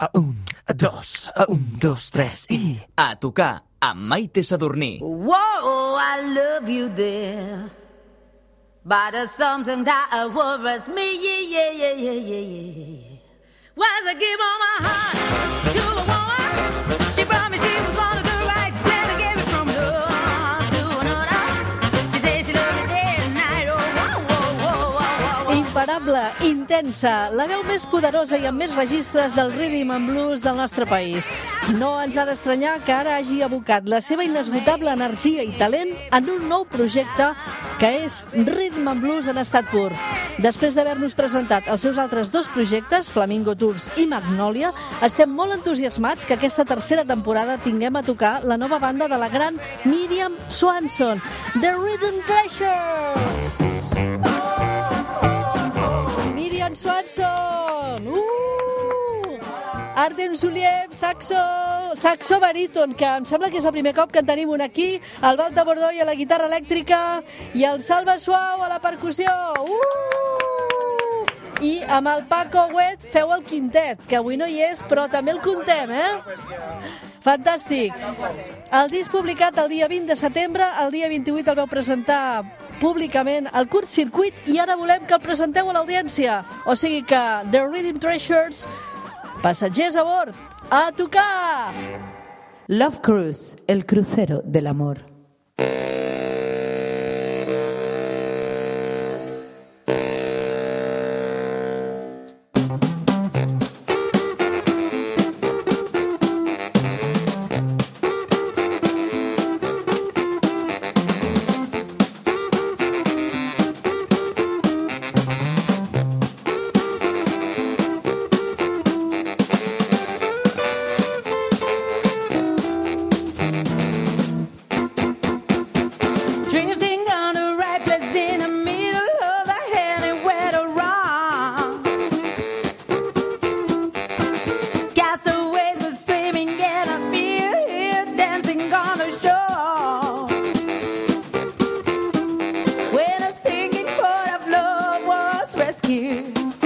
A un, a dos, a un, dos, tres i... A tocar amb Maite Sadurní. Whoa, I love you there. But there's something that worries me, yeah, yeah, yeah, yeah, yeah, yeah. Was I give all my heart to a woman? She promised she Imparable, intensa, la veu més poderosa i amb més registres del rhythm and blues del nostre país. No ens ha d'estranyar que ara hagi abocat la seva inesgotable energia i talent en un nou projecte que és Rhythm and Blues en estat pur. Després d'haver-nos presentat els seus altres dos projectes, Flamingo Tours i Magnolia, estem molt entusiasmats que aquesta tercera temporada tinguem a tocar la nova banda de la gran Miriam Swanson, The Rhythm Treasures! Swanson! Uh! Artem Zuliev, saxo, saxo baríton, que em sembla que és el primer cop que en tenim un aquí, el Balta Bordoy a la guitarra elèctrica i el Salva Suau a la percussió. Uh! I amb el Paco Wet feu el quintet, que avui no hi és, però també el contem, eh? Fantàstic. El disc publicat el dia 20 de setembre, el dia 28 el vau presentar públicament al curt circuit i ara volem que el presenteu a l'audiència. O sigui que The Rhythm Treasures, passatgers a bord, a tocar! Love Cruise, el crucero del amor. Was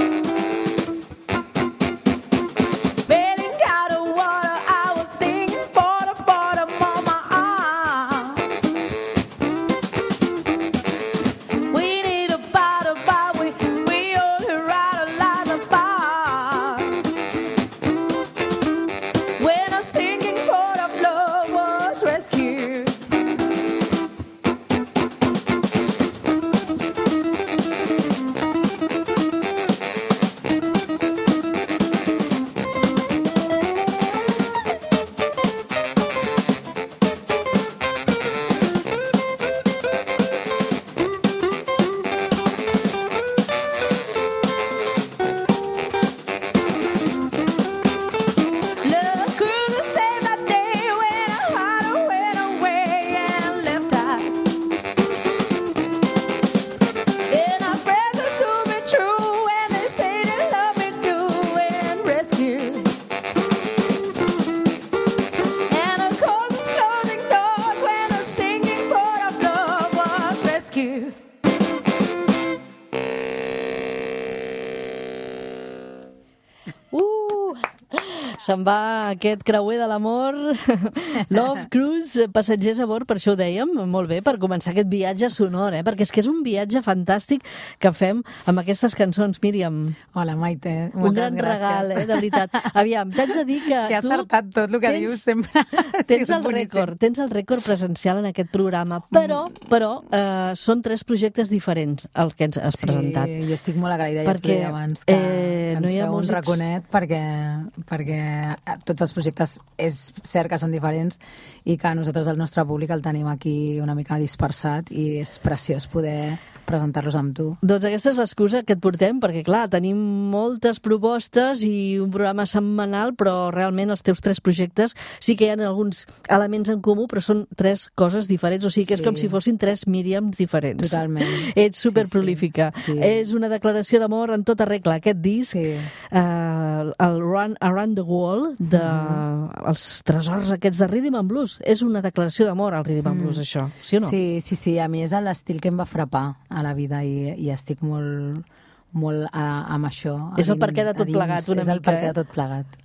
Se'n va aquest creuer de l'amor, Love Cruise, passatgers a bord, per això ho dèiem, molt bé, per començar aquest viatge sonor, eh? perquè és que és un viatge fantàstic que fem amb aquestes cançons, Míriam. Hola, Maite. Un Moltes gran gràcies. regal, eh, de veritat. Aviam, t'haig de dir que Que ha tu acertat tot el que tens- dius sempre. Tens Sí, el rècord, tens el rècord presencial en aquest programa, però, però eh, són tres projectes diferents els que ens has presentat. Sí, jo estic molt agraïda, ja t'ho Perquè, deia abans, que, eh, que no ens hi ha feu un músics- raconet perquè, perquè eh, tots els projectes és cert que són diferents i que nosaltres el nostre públic el tenim aquí una mica dispersat i és preciós poder presentar-los amb tu. Doncs aquesta és l'excusa que et portem, perquè clar, tenim moltes propostes i un programa setmanal, però realment els teus tres projectes sí que hi ha alguns elements en comú, però són tres coses diferents, o sigui que és Sí. com si fossin tres Míriams diferents. Totalment. Ets Sí, superprolífica. sí. Sí. És una declaració d'amor en tota regla. Aquest disc, Sí. Eh, el Run Around the World, de, Mm-hmm. els tresors aquests de Rhythm and Blues, és una declaració d'amor al Rhythm and Blues, això, sí o no? Mm. Sí, sí, sí. A mi és l'estil que em va frapar a la vida i, i estic molt, molt a, amb això. És el perquè de tot dins. plegat, una És el mica, perquè eh? de tot plegat.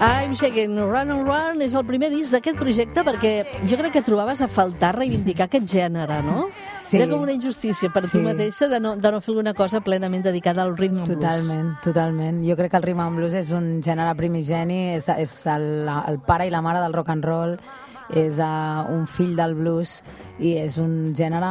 I'm Shaking Run and Run és el primer disc d'aquest projecte perquè jo crec que trobaves a faltar reivindicar aquest gènere, no? Sí. Era com una injustícia per tu Sí. mateixa de no, de no fer alguna cosa plenament dedicada al ritme blues. Totalment, totalment. Jo crec que el and blues és un gènere primigeni, és, és el, el pare i la mare del rock and roll, és uh, un fill del blues i és un gènere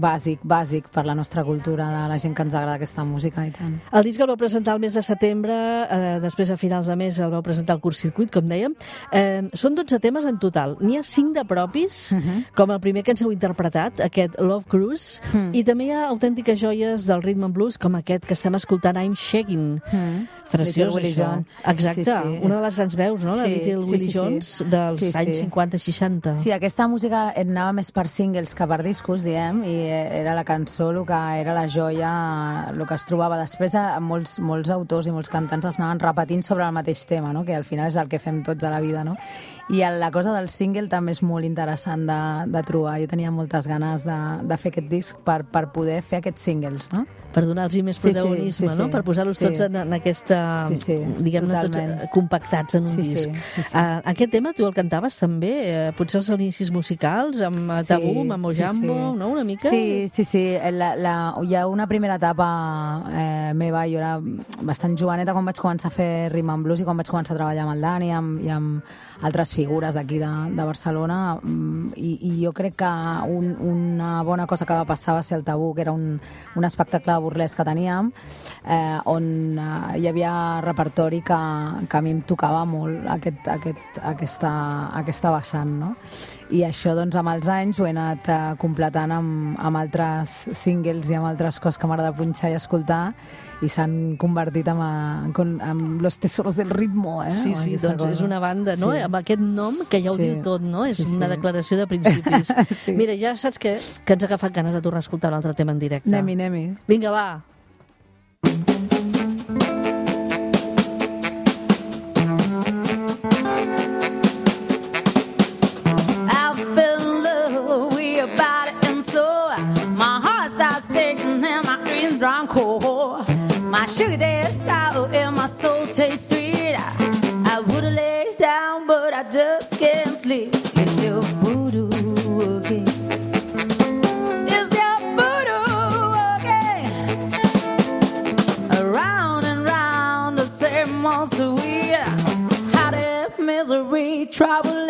bàsic, bàsic per la nostra cultura, de la gent que ens agrada aquesta música i tant. El disc el vau presentar el mes de setembre, eh, després a finals de mes el vau presentar al curt circuit, com dèiem. Eh, són 12 temes en total. N'hi ha 5 de propis, uh -huh. com el primer que ens heu interpretat, aquest Love Cruise, uh -huh. i també hi ha autèntiques joies del ritme blues, com aquest que estem escoltant, I'm Shaking. Uh -huh. Preciós, això. John. Exacte, sí, sí, una és... de les grans veus, no? La Little sí, Willie sí, Jones sí. dels sí, anys sí. 50. 60. Sí, aquesta música anava més per singles que per discos, diem, i era la cançó el que era la joia, el que es trobava. Després eh, molts, molts autors i molts cantants es anaven repetint sobre el mateix tema, no? que al final és el que fem tots a la vida. No? I la cosa del single també és molt interessant de, de trobar. Jo tenia moltes ganes de, de fer aquest disc per, per poder fer aquests singles. No? per donar-los més Sí, sí, protagonisme, sí, no? sí. Per posar-los Sí. tots en, en aquesta, Sí, sí, diguem-ne, tots eh, compactats en un Sí, sí, disc. sí, sí. Uh, aquest tema tu el cantaves també, eh, potser als inicis musicals, amb eh, Tabú, amb Mojambo, no? Una mica? Sí, sí, sí. La, la, hi ha una primera etapa eh, meva, jo era bastant joveneta quan vaig començar a fer rhythm and blues i quan vaig començar a treballar amb el Dani i amb, i amb altres figures d'aquí de, de Barcelona mm, i, i jo crec que un, una bona cosa que va passar va ser el Tabú, que era un, un espectacle burlesc que teníem eh, on eh, hi havia repertori que, que a mi em tocava molt aquest, aquest, aquesta, aquesta vessant, no? I això, doncs, amb els anys ho he anat eh, completant amb, amb altres singles i amb altres coses que m'agrada punxar i escoltar i s'han convertit en, en, en, en los tesoros del ritmo, eh? Sí, sí, doncs és cosa. una banda, no? Sí. Amb aquest nom que ja ho Sí. diu tot, no? És Sí, sí. una declaració de principis. Sí. Mira, ja saps que, que ens ha agafat ganes de tornar a escoltar un altre tema en directe. Anem-hi, anem-hi. Vinga, va. Sugar tastes sour and my soul tastes sweet. I I would have laid down, but I just can't sleep. It's your voodoo again. It's your voodoo again. Around and round the same monster wheel. Heartache, misery, trouble,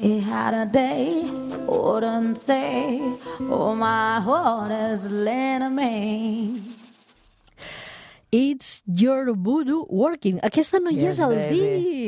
He had a day wouldn't say, oh, my heart is letting me. It's Your Voodoo Working. Aquesta no hi Yes, és al baby.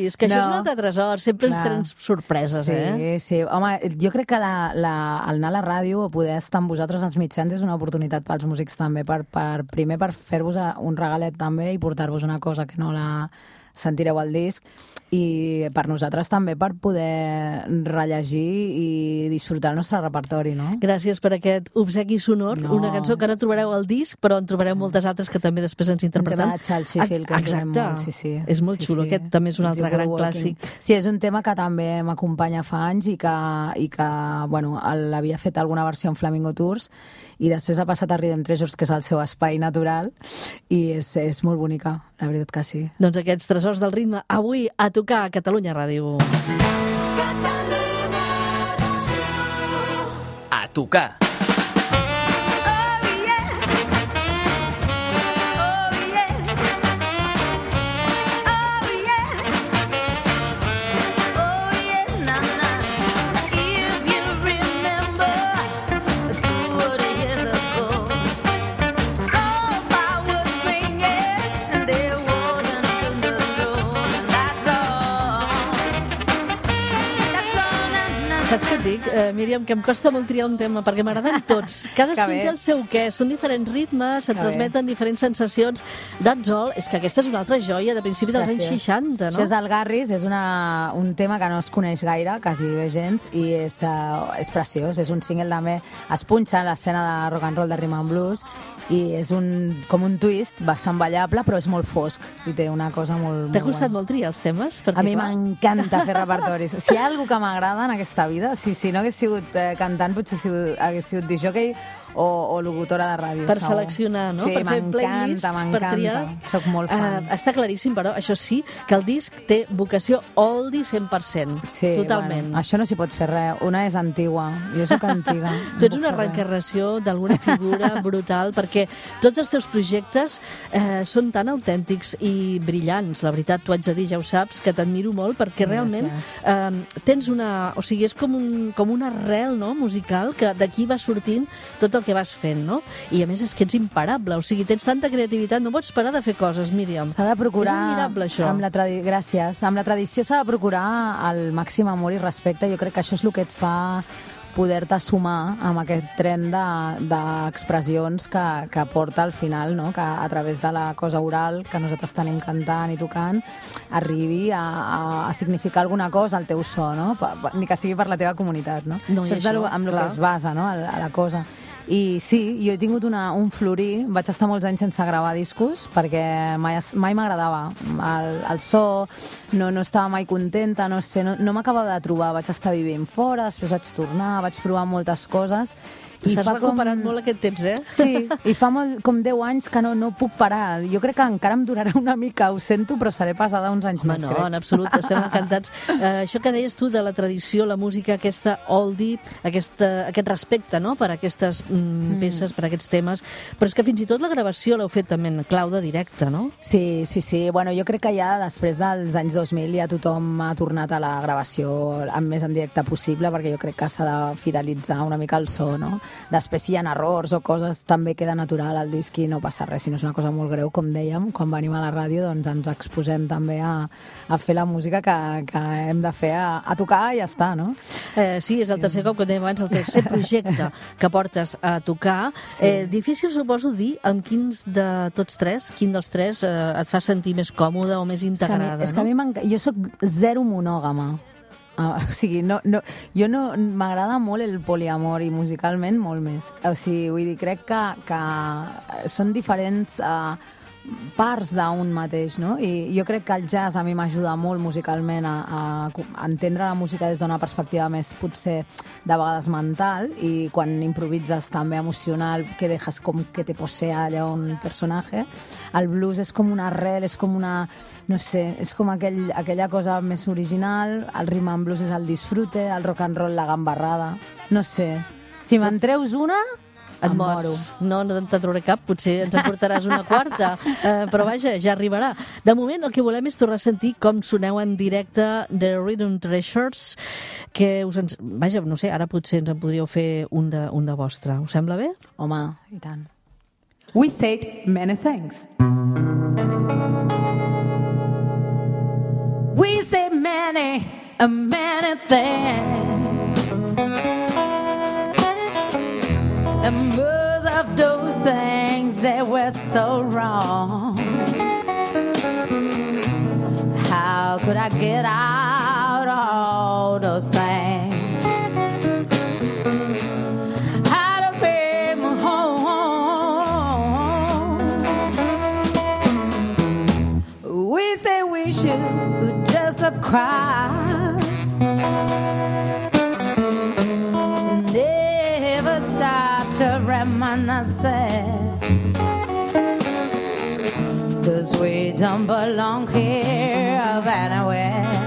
disc, que això és No. un altre tresor. Sempre ens Clar. tens sorpreses, sí, eh? Sí, Home, jo crec que la, la, el anar a la ràdio o poder estar amb vosaltres als mitjans és una oportunitat pels músics també, per, per, primer per fer-vos un regalet també i portar-vos una cosa que no la sentireu al disc i per nosaltres també per poder rellegir i disfrutar el nostre repertori, no? Gràcies per aquest obsequi sonor, No. una cançó que no trobareu al disc, però en trobareu moltes altres que també després ens interpretem. tema de Charles Sheffield, que Exacte. molt, sí, sí. És molt sí, xulo, sí. aquest també és un altre gran Working. clàssic. Sí, és un tema que també m'acompanya fa anys i que, i que bueno, l'havia fet alguna versió en Flamingo Tours i després ha passat a Rhythm Treasures, que és el seu espai natural, i és, és molt bonica, la veritat que sí. Doncs aquests tresors del ritme, avui a tocar a Catalunya Ràdio. A tocar. Saps què et dic, eh, Míriam, que em costa molt triar un tema, perquè m'agraden tots. Cadascun té el seu què, són diferents ritmes, se't Que bé. transmeten diferents sensacions. That's all. És que aquesta és una altra joia de principi dels anys Gràcies. 60, Això no? és el Garris, és una, un tema que no es coneix gaire, quasi bé gens, i és, uh, és preciós. És un single també, es punxa en l'escena de rock and roll de Rhythm and Blues, i és un, com un twist bastant ballable, però és molt fosc, i té una cosa molt... T'ha molt costat bona. molt triar els temes? Perquè, A mi m'encanta fer repertoris. Si hi ha alguna que m'agrada en aquesta vida, si, si no hagués sigut eh, cantant, potser si, hagués sigut disjockey o, o locutora de ràdio. per segur. seleccionar, no? Sí, per fer playlists, per triar. Soc molt fan. Eh, està claríssim, però, això sí, que el disc té vocació oldie 100%. Sí, Totalment. Bueno, això no s'hi pot fer res. Una és antigua, jo sóc antiga. Tu ets una reencarnació d'alguna figura brutal perquè tots els teus projectes eh, són tan autèntics i brillants, la veritat, t'ho haig de dir, ja ho saps, que t'admiro molt perquè realment eh, tens una... O sigui, és com, un, com una arrel no, musical que d'aquí va sortint tot el que vas fent, no? I a més és que ets imparable, o sigui, tens tanta creativitat, no pots parar de fer coses, Míriam. S'ha de procurar... És admirable, això. Amb la tradi... Gràcies. Amb la tradició s'ha de procurar el màxim amor i respecte. Jo crec que això és el que et fa poder-te sumar amb aquest tren de- d'expressions de, que, que porta al final, no? que a través de la cosa oral que nosaltres tenim cantant i tocant arribi a, a, a significar alguna cosa al teu so, no? Ni que sigui per la teva comunitat. No? No, això és de això, lo, amb el clar. que es basa no? a, a la cosa. I sí, jo he tingut una, un florí, vaig estar molts anys sense gravar discos perquè mai, m'agradava el, el so, no, no estava mai contenta, no sé, no, no m'acabava de trobar, vaig estar vivint fora, després vaig tornar, vaig provar moltes coses S'has fa recuperat molt aquest temps, eh? Sí, i fa molt, com 10 anys que no, no puc parar. Jo crec que encara em durarà una mica, ho sento, però seré passada uns anys Home, més, no, crec. en absolut, estem encantats. Uh, això que deies tu de la tradició, la música, aquesta oldie, aquesta, aquest respecte no? per aquestes mm, mm. peces, per aquests temes, però és que fins i tot la gravació l'heu fet també en clau de directe, no? Sí, sí, sí. Bueno, jo crec que ja després dels anys 2000 ja tothom ha tornat a la gravació el més en directe possible perquè jo crec que s'ha de fidelitzar una mica el so, no? Després si hi ha errors o coses també queda natural al disc i no passa res, si no és una cosa molt greu, com dèiem, quan venim a la ràdio doncs ens exposem també a, a fer la música que, que hem de fer, a, a tocar i ja està, no? Eh, sí, és el tercer cop que dèiem abans, el tercer projecte que portes a tocar. Sí. Eh, difícil, suposo, dir amb quins de tots tres, quin dels tres eh, et fa sentir més còmode o més És que a mi, integrada, és que a no? mi jo sóc zero monògama. Ah, o sigui, no, no, jo no m'agrada molt el poliamor i musicalment molt més. O sigui, vull dir, crec que, que són diferents uh, parts d'un mateix, no? I jo crec que el jazz a mi m'ajuda molt musicalment a, a, entendre la música des d'una perspectiva més potser de vegades mental i quan improvises també emocional que dejas com que te posea allà un personatge. El blues és com una arrel, és com una... no sé, és com aquell, aquella cosa més original, el rhythm and blues és el disfrute, el rock and roll la gambarrada, no sé. Si me'n treus una, Et Em mors. No, no te'n trauré cap, potser ens en portaràs una quarta, eh, però vaja, ja arribarà. De moment el que volem és tornar a sentir com soneu en directe The Rhythm Treasures, que us ens... Vaja, no sé, ara potser ens en podríeu fer un de, un de vostre. Us sembla bé? Home, i tant. We said many things. We say many, many things. And most of those things they were so wrong. How could I get out all those things? How to bring me home? We say we should just cry. Cause we don't belong here of anywhere.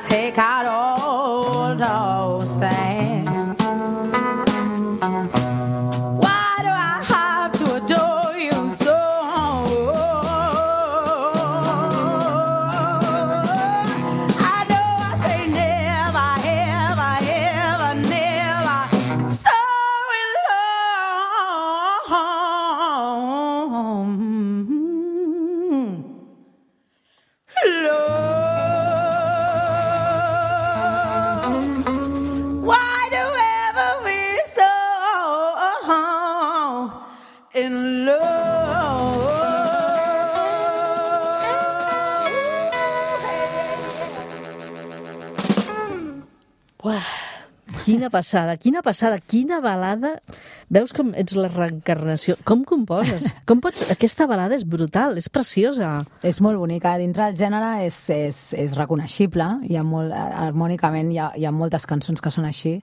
车卡 quina passada, quina passada, quina balada. Veus com ets la reencarnació. Com composes? Com pots... Aquesta balada és brutal, és preciosa. És molt bonica. Dintre del gènere és, és, és reconeixible. Hi ha molt, harmònicament hi ha, hi ha moltes cançons que són així.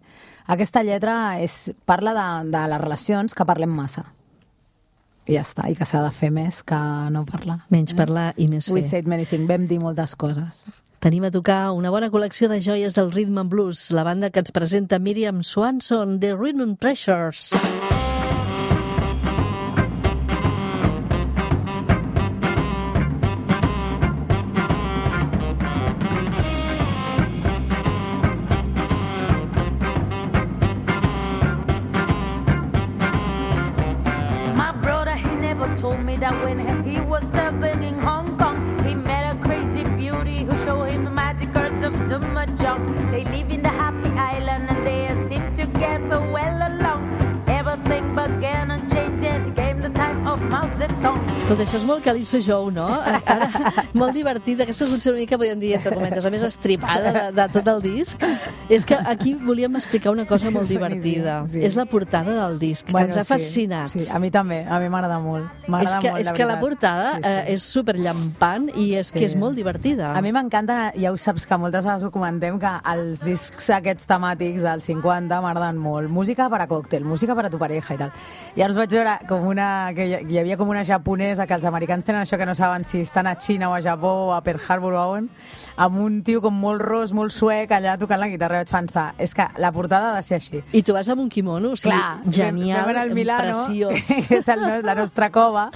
Aquesta lletra és, parla de, de les relacions que parlem massa. I ja està. I que s'ha de fer més que no parlar. Menys parlar i més We fer. said many things. Vam dir moltes coses. Tenim a tocar una bona col·lecció de joies del Rhythm and Blues, la banda que ens presenta Miriam Swanson, The Rhythm Treasures. My Escolta, això és molt Calypso Joe, no? Ara, molt divertit. Aquesta cançó una mica, podríem dir, entre cometes, la més estripada de, de tot el disc. És que aquí volíem explicar una cosa molt divertida. Sí. És la portada del disc, que ens ha fascinat. Sí, a mi també, a mi m'agrada molt. És M'agrada que, molt, és que la portada Sí, sí. eh, és super llampant i és que Sí. és molt divertida. A mi m'encanta, ja ho saps que moltes vegades ho comentem, que els discs aquests temàtics dels 50 m'agraden molt. Música per a còctel, música per a tu pareja i tal. I llavors vaig veure com una, que hi havia com una japonesa, que els americans tenen això que no saben si estan a Xina o a Japó o a Pearl Harbor o a on, amb un tio com molt ros, molt suec, allà tocant la guitarra. I vaig pensar, és que la portada ha de ser així. I tu vas amb un kimono, o sigui, Clar, genial, vam, vam anar al Milano, preciós. que és el, la nostra cova,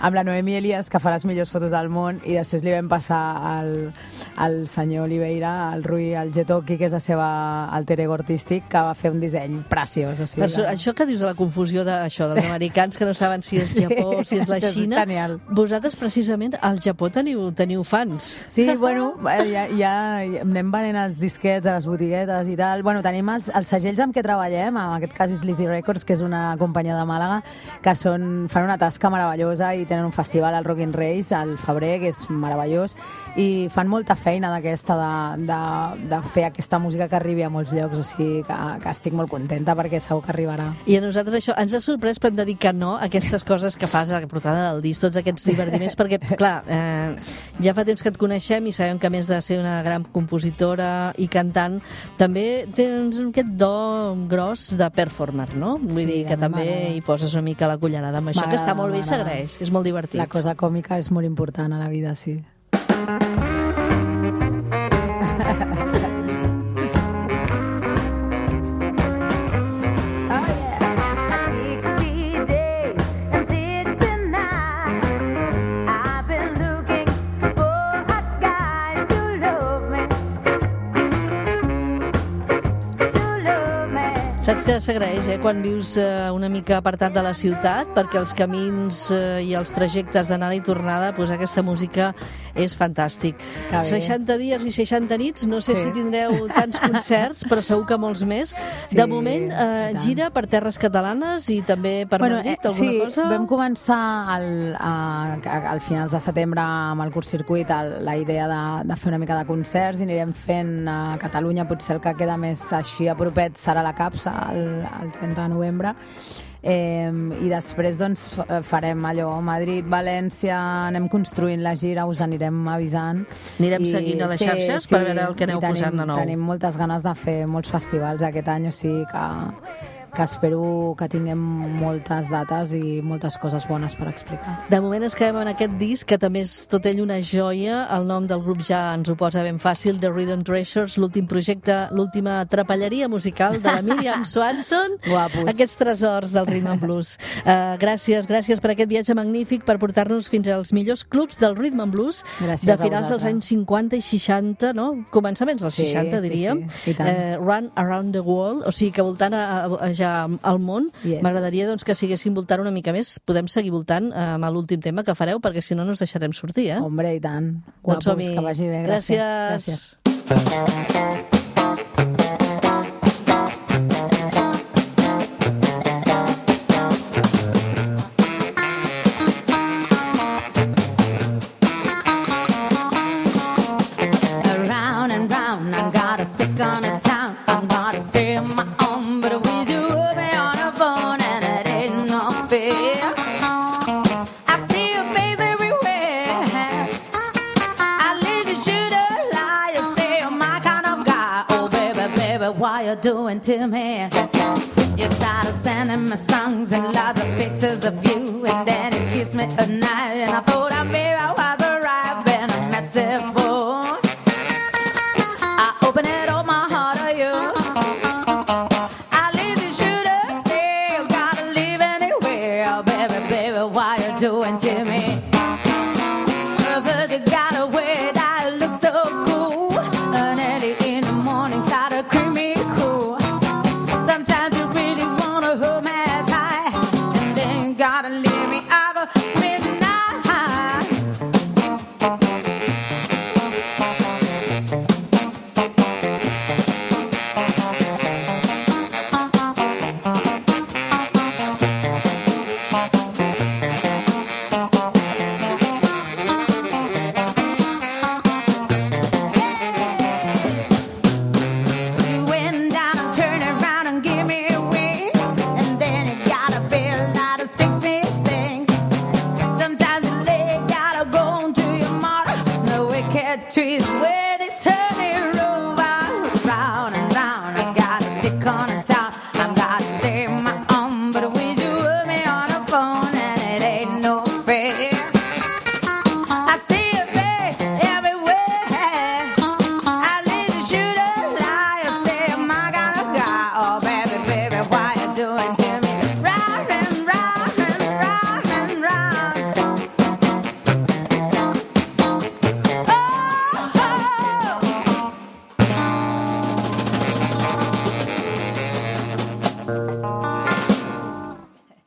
amb la Noemi Elias, que fa les millors fotos del món, i després li vam passar al, al senyor Oliveira, al Rui, al Getoki, que és la seva alter ego artístic, que va fer un disseny preciós. O sigui, Per això, la- això que dius de la confusió d'això, dels americans que no saben si és Japó o si és la Xina, genial. vosaltres precisament al Japó teniu, teniu fans. Sí, bueno, eh, ja, ja, ja anem venent els disquets a les botiguetes i tal. Bueno, tenim els, els segells amb què treballem, en aquest cas és Lizzy Records, que és una companyia de Màlaga, que són, fan una tasca meravellosa i tenen un festival al Rockin' Race al febrer, que és meravellós, i fan molta feina d'aquesta, de, de, de fer aquesta música que arribi a molts llocs, o sigui que, que estic molt contenta perquè segur que arribarà. I a nosaltres això ens ha sorprès, però hem de dir que no, aquestes coses que fas a la portada del disc, tots aquests divertiments, perquè, clar, eh, ja fa temps que et coneixem i sabem que a més de ser una gran compositora i cantant, també tens aquest do gros de performer, no? Vull Sí, dir que també hi poses una mica la cullerada amb això, que està molt bé i s'agraeix, és molt divertit. La cosa còmica és molt important a la vida, sí. Saps que s'agraeix, eh, quan vius eh, una mica apartat de la ciutat, perquè els camins eh, i els trajectes d'anada i tornada, doncs aquesta música és fantàstic. Que bé. 60 dies i 60 nits, no sé Sí. si tindreu tants concerts, però segur que molts més. Sí, de moment, eh, gira per terres catalanes i també per Madrid, eh, alguna sí, cosa? vam començar al, a, al finals de setembre amb el curs circuit el, la idea de, de fer una mica de concerts i anirem fent a Catalunya, potser el que queda més així a propet serà la capsa el, el 30 de novembre Eh, I després doncs, farem allò Madrid, València, anem construint la gira, us anirem avisant. Anirem seguint a les xarxes per veure el que aneu i tenim, posant de nou. Tenim moltes ganes de fer molts festivals aquest any, o sigui que, que espero que tinguem moltes dates i moltes coses bones per explicar. De moment ens quedem en aquest disc, que també és tot ell una joia. El nom del grup ja ens ho posa ben fàcil, The Rhythm Treasures, l'últim projecte, l'última trapelleria musical de la Miriam Swanson. Guapos. Aquests tresors del Rhythm and Blues. Uh, gràcies, gràcies per aquest viatge magnífic, per portar-nos fins als millors clubs del Rhythm and Blues Gràcies de finals dels anys 50 i 60, no? Començaments dels Sí, 60, sí, diríem. sí, tant. Eh, Run Around the World, o sigui que voltant a, a, a, ja al món, Yes. m'agradaria doncs, que siguéssim voltant una mica més. Podem seguir voltant eh, amb l'últim tema que fareu, perquè si no, no us deixarem sortir, eh? Hombre, i tant. doncs Guapos, som-hi. que vagi bé. Gràcies. Gràcies. Gràcies.